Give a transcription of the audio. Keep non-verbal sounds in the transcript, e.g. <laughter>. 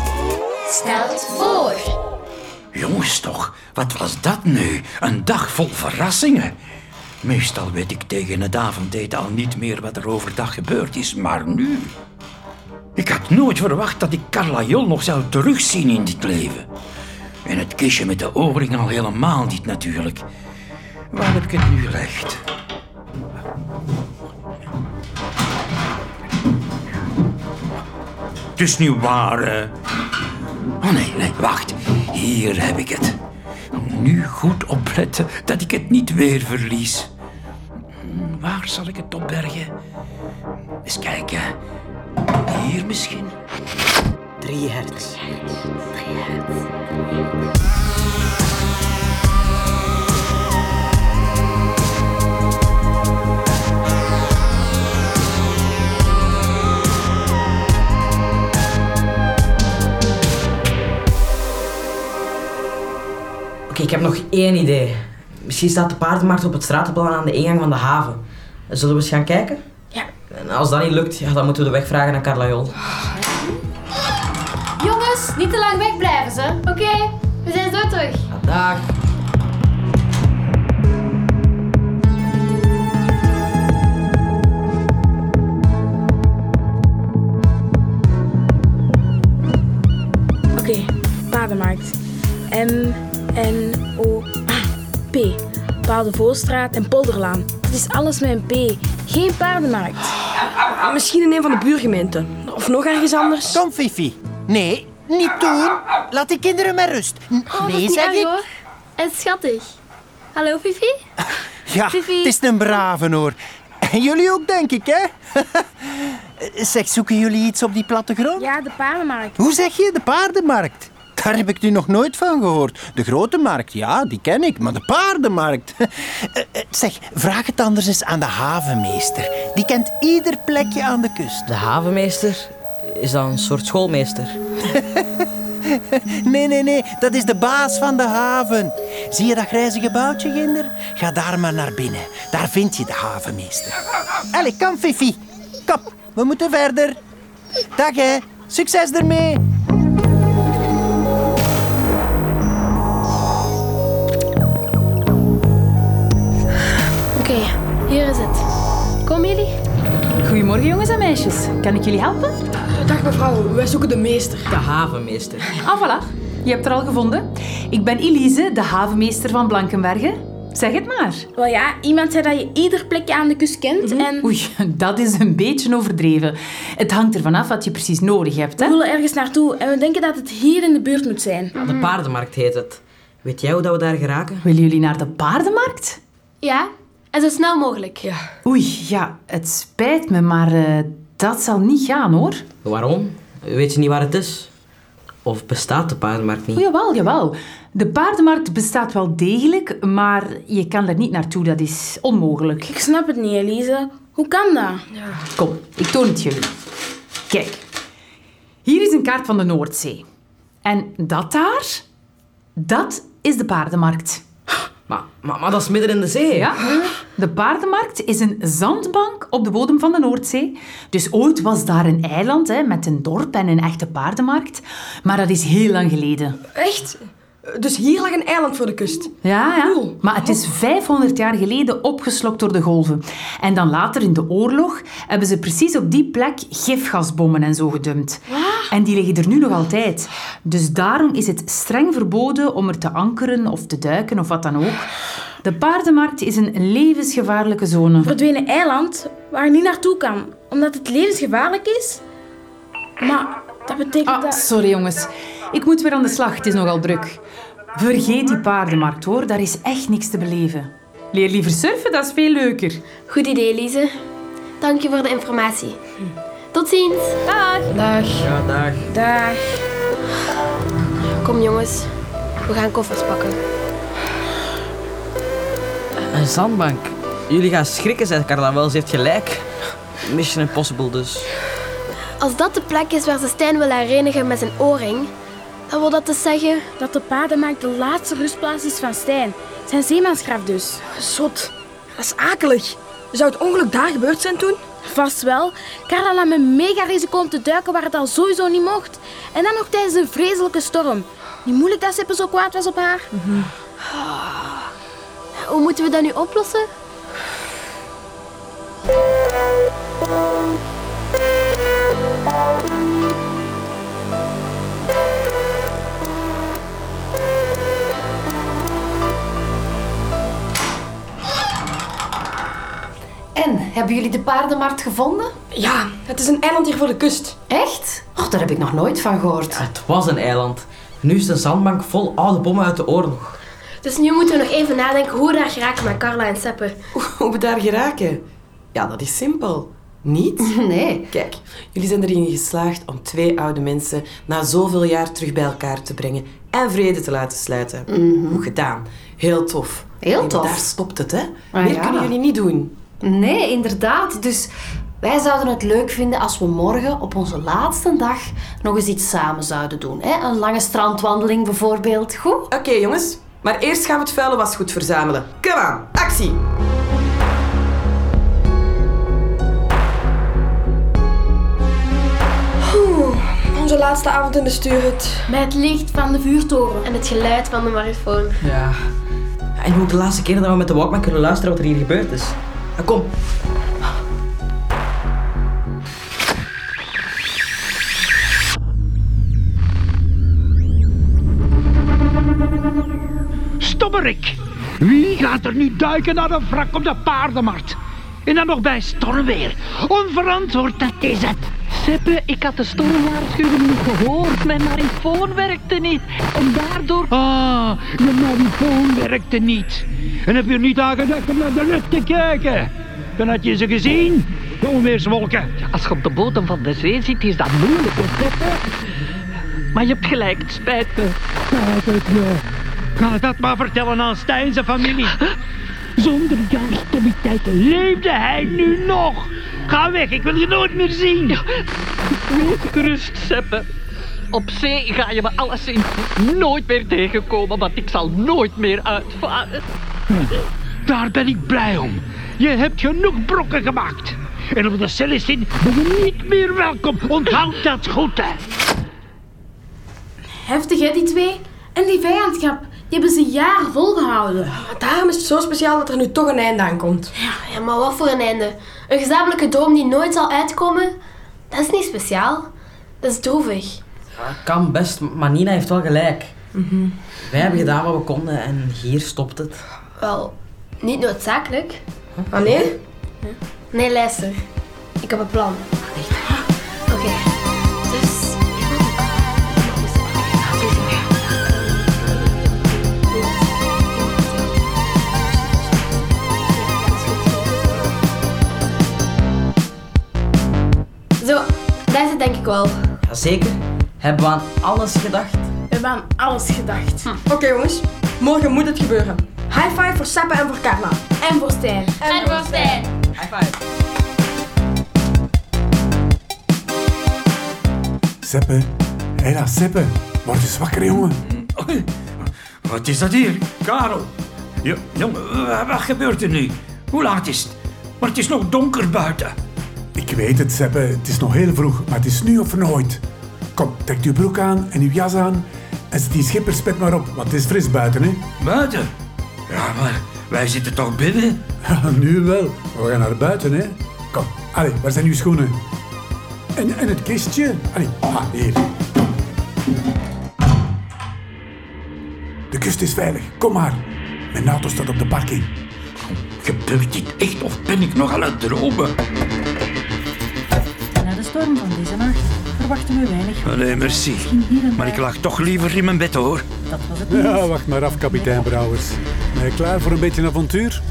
paardenmarkt stelt voor. Jongens toch, wat was dat nu? Een dag vol verrassingen. Meestal weet ik tegen het avondeten al niet meer wat er overdag gebeurd is, maar nu... Ik had nooit verwacht dat ik Carla Jol nog zou terugzien in dit leven. En het kistje met de oorring al helemaal niet natuurlijk. Waar heb ik het nu gelegd? Is niet waar? Oh nee, nee, wacht. Hier heb ik het. Nu goed opletten dat ik het niet weer verlies. Hmm, Waar zal ik het opbergen? Eens kijken. Hier misschien? 3 hertz. Oké, ik heb nog één idee. Misschien staat de paardenmarkt op het stratenplan aan de ingang van de haven. Zullen we eens gaan kijken? Ja. En als dat niet lukt, ja, dan moeten we de weg vragen naar Carla Jol. Jongens, niet te lang wegblijven ze. Oké, we zijn zo terug. Ja, dag. Oké, paardenmarkt. M, N, O, P. Paardenvoorstraat en Polderlaan. Het is alles met een P. Geen paardenmarkt. Misschien in een van de buurgemeenten. Of nog ergens anders. Kom, Fifi. Nee, niet doen. Laat de kinderen met rust. N- Oh, dat is nee, niet zeg erg, ik. hoor. En schattig. Hallo, Fifi? <laughs> Ja, Fifi. het is een brave hoor. En jullie ook, denk ik, hè? <laughs> Zeg, zoeken jullie iets op die plattegrond? Ja, de paardenmarkt. Hoe zeg je? De paardenmarkt? Daar heb ik nu nog nooit van gehoord. De grote markt, ja, die ken ik, maar de paardenmarkt. <laughs> Eh, eh, Zeg, vraag het anders eens aan de havenmeester. Die kent ieder plekje aan de kust. De havenmeester is dan een soort schoolmeester. <laughs> Nee, nee, nee, dat is de baas van de haven. Zie je dat grijze gebouwtje, Ginder? Ga daar maar naar binnen. Daar vind je de havenmeester. Allee, kom, Fifi. Kom, we moeten verder. Dag, hè. Succes ermee. Hier is het. Kom jullie? Goedemorgen jongens en meisjes. Kan ik jullie helpen? Dag mevrouw, wij zoeken de meester. De havenmeester. Ah, voilà. Je hebt er al gevonden. Ik ben Elise, de havenmeester van Blankenbergen. Zeg het maar. Wel ja, iemand zei dat je ieder plekje aan de kust kent. En Oei, <laughs> dat is een beetje overdreven. Het hangt ervan af wat je precies nodig hebt, we hè? willen ergens naartoe. En we denken dat het hier in de buurt moet zijn. De paardenmarkt heet het. Weet jij hoe dat we daar geraken? Willen jullie naar de paardenmarkt? Ja, en zo snel mogelijk. Ja. Oei, ja, het spijt me, maar eh, dat zal niet gaan, hoor. Waarom? Weet je niet waar het is? Of bestaat de paardenmarkt niet? O, jawel, jawel. De paardenmarkt bestaat wel degelijk, maar je kan er niet naartoe. Dat is onmogelijk. Ik snap het niet, Elise. Hoe kan dat? Kom, ik toon het jullie. Kijk, hier is een kaart van de Noordzee. En dat daar, dat is de paardenmarkt. Maar, maar, maar dat is midden in de zee. Ja, de paardenmarkt is een zandbank op de bodem van de Noordzee. Dus ooit was daar een eiland hè, met een dorp en een echte paardenmarkt. Maar dat is heel lang geleden. Echt? Dus hier lag een eiland voor de kust. Ja, ja. Maar het is 500 jaar geleden opgeslokt door de golven. En dan later in de oorlog hebben ze precies op die plek gifgasbommen en zo gedumpt. En die liggen er nu nog altijd. Dus daarom is het streng verboden om er te ankeren of te duiken of wat dan ook. De paardenmarkt is een levensgevaarlijke zone. Verdwenen eiland waar je niet naartoe kan. Omdat het levensgevaarlijk is? Maar dat betekent Ah, dat... sorry jongens. Ik moet weer aan de slag, het is nogal druk. Vergeet die paardenmarkt hoor, daar is echt niks te beleven. Leer liever surfen, dat is veel leuker. Goed idee, Lise. Dank je voor de informatie. Tot ziens. Dag. Dag. Ja, dag. Dag. Kom jongens, we gaan koffers pakken. Een zandbank. Jullie gaan schrikken, zei Carla wel. Ze heeft gelijk. Mission Impossible dus. Als dat de plek is waar ze Stijn wil herenigen met zijn oorring, dan wil dat dus zeggen... Dat de paardenmarkt de laatste rustplaats is van Stijn. Zijn zeemansgraf dus. Zot. Dat is akelig. Zou het ongeluk daar gebeurd zijn toen? Vast wel. Carla nam me mega risico om te duiken waar het al sowieso niet mocht. En dan nog tijdens een vreselijke storm. Niet moeilijk dat Seppe zo kwaad was op haar. Hoe moeten we dat nu oplossen? Hebben jullie de paardenmarkt gevonden? Ja, het is een eiland hier voor de kust. Echt? Och, daar heb ik nog nooit van gehoord. Het was een eiland. Nu is het een zandbank vol oude bommen uit de oorlog. Dus nu moeten we nog even nadenken hoe we daar geraken met Carla en Seppe. Hoe we daar geraken? Ja, dat is simpel. Niet? <laughs> Nee. Kijk, jullie zijn erin geslaagd om twee oude mensen na zoveel jaar terug bij elkaar te brengen en vrede te laten sluiten. Goed gedaan. Heel tof. Mhm. Heel tof. Daar stopt het, hè? Ah, Meer ja. kunnen jullie niet doen. Nee, inderdaad. Dus wij zouden het leuk vinden als we morgen op onze laatste dag nog eens iets samen zouden doen. Hè? Een lange strandwandeling bijvoorbeeld. Goed? Oké, jongens. Maar eerst gaan we het vuile wasgoed verzamelen. Kom aan, actie! Onze laatste avond in de stuurhut. Met het licht van de vuurtoren en het geluid van de marifoon. Ja. En ook de laatste keer dat we met de Walkman kunnen luisteren wat er hier gebeurd is. Kom. Stommerik! Wie gaat er nu duiken naar een wrak op de paardenmarkt? En dan nog bij stormweer. Onverantwoord, dat is het. Seppe, ik had de stormwaarschuwing niet gehoord. Mijn marifoon werkte niet. En daardoor... Ah, je marifoon werkte niet. En heb je niet aan gedacht om naar de lucht te kijken? Dan had je ze gezien, de onweerswolken. Als je op de bodem van de zee zit, is dat moeilijk, hè, Seppe? Maar je hebt gelijk, het spijt me. Spijt. Ga dat maar vertellen aan Stijn zijn familie. Zonder jouw stommiteit leefde hij nu nog. Ga weg, ik wil je nooit meer zien. Gerust, Seppe. Op zee ga je me alleszins nooit meer tegenkomen, want ik zal nooit meer uitvaren. Daar ben ik blij om. Je hebt genoeg brokken gemaakt. En op de Celestine ben je niet meer welkom. Onthoud dat goed, hè. Heftig, hè, die twee? En die vijandschap, die hebben ze jaren volgehouden. Maar daarom is het zo speciaal dat er nu toch een einde aan komt. Ja, maar wat voor een einde? Een gezamenlijke droom die nooit zal uitkomen? Dat is niet speciaal. Dat is droevig. Dat kan best, maar Nina heeft wel gelijk. Wij hebben gedaan wat we konden en hier stopt het. Wel, niet noodzakelijk. Ah nee? Nee, luister. Ik heb een plan. Denk ik wel. Jazeker. Hebben we aan alles gedacht? We hebben aan alles gedacht. Oké jongens, morgen moet het gebeuren. High five voor Seppe en voor Carla. En voor Stijn. En voor Stijn. High five. Seppe. Hé, daar, Seppe. Word eens wakker, jongen. Wat is dat hier, Karel? Jo, jongen, wa- wat gebeurt er nu? Hoe laat is het? Maar het is nog donker buiten. Ik weet het, Seppe. Het is nog heel vroeg, maar het is nu of nooit. Kom, trek uw broek aan en uw jas aan. En zet die schipperspet maar op, want het is fris buiten, hè. Buiten? Ja, maar wij zitten toch binnen? Ja, <laughs> nu wel. We gaan naar buiten, hè. Kom, allee, waar zijn uw schoenen? En, en het kistje? Allee, ah, hier. De kust is veilig. Kom maar. Mijn auto staat op de parking. Gebeurt dit echt of ben ik nog aan het dromen? Storm van deze nacht verwachten we weinig. Allee, merci. Maar ik lag toch liever in mijn bed, hoor. Dat was het Ja, wacht maar af, kapitein Brouwers. Ben je klaar voor een beetje avontuur?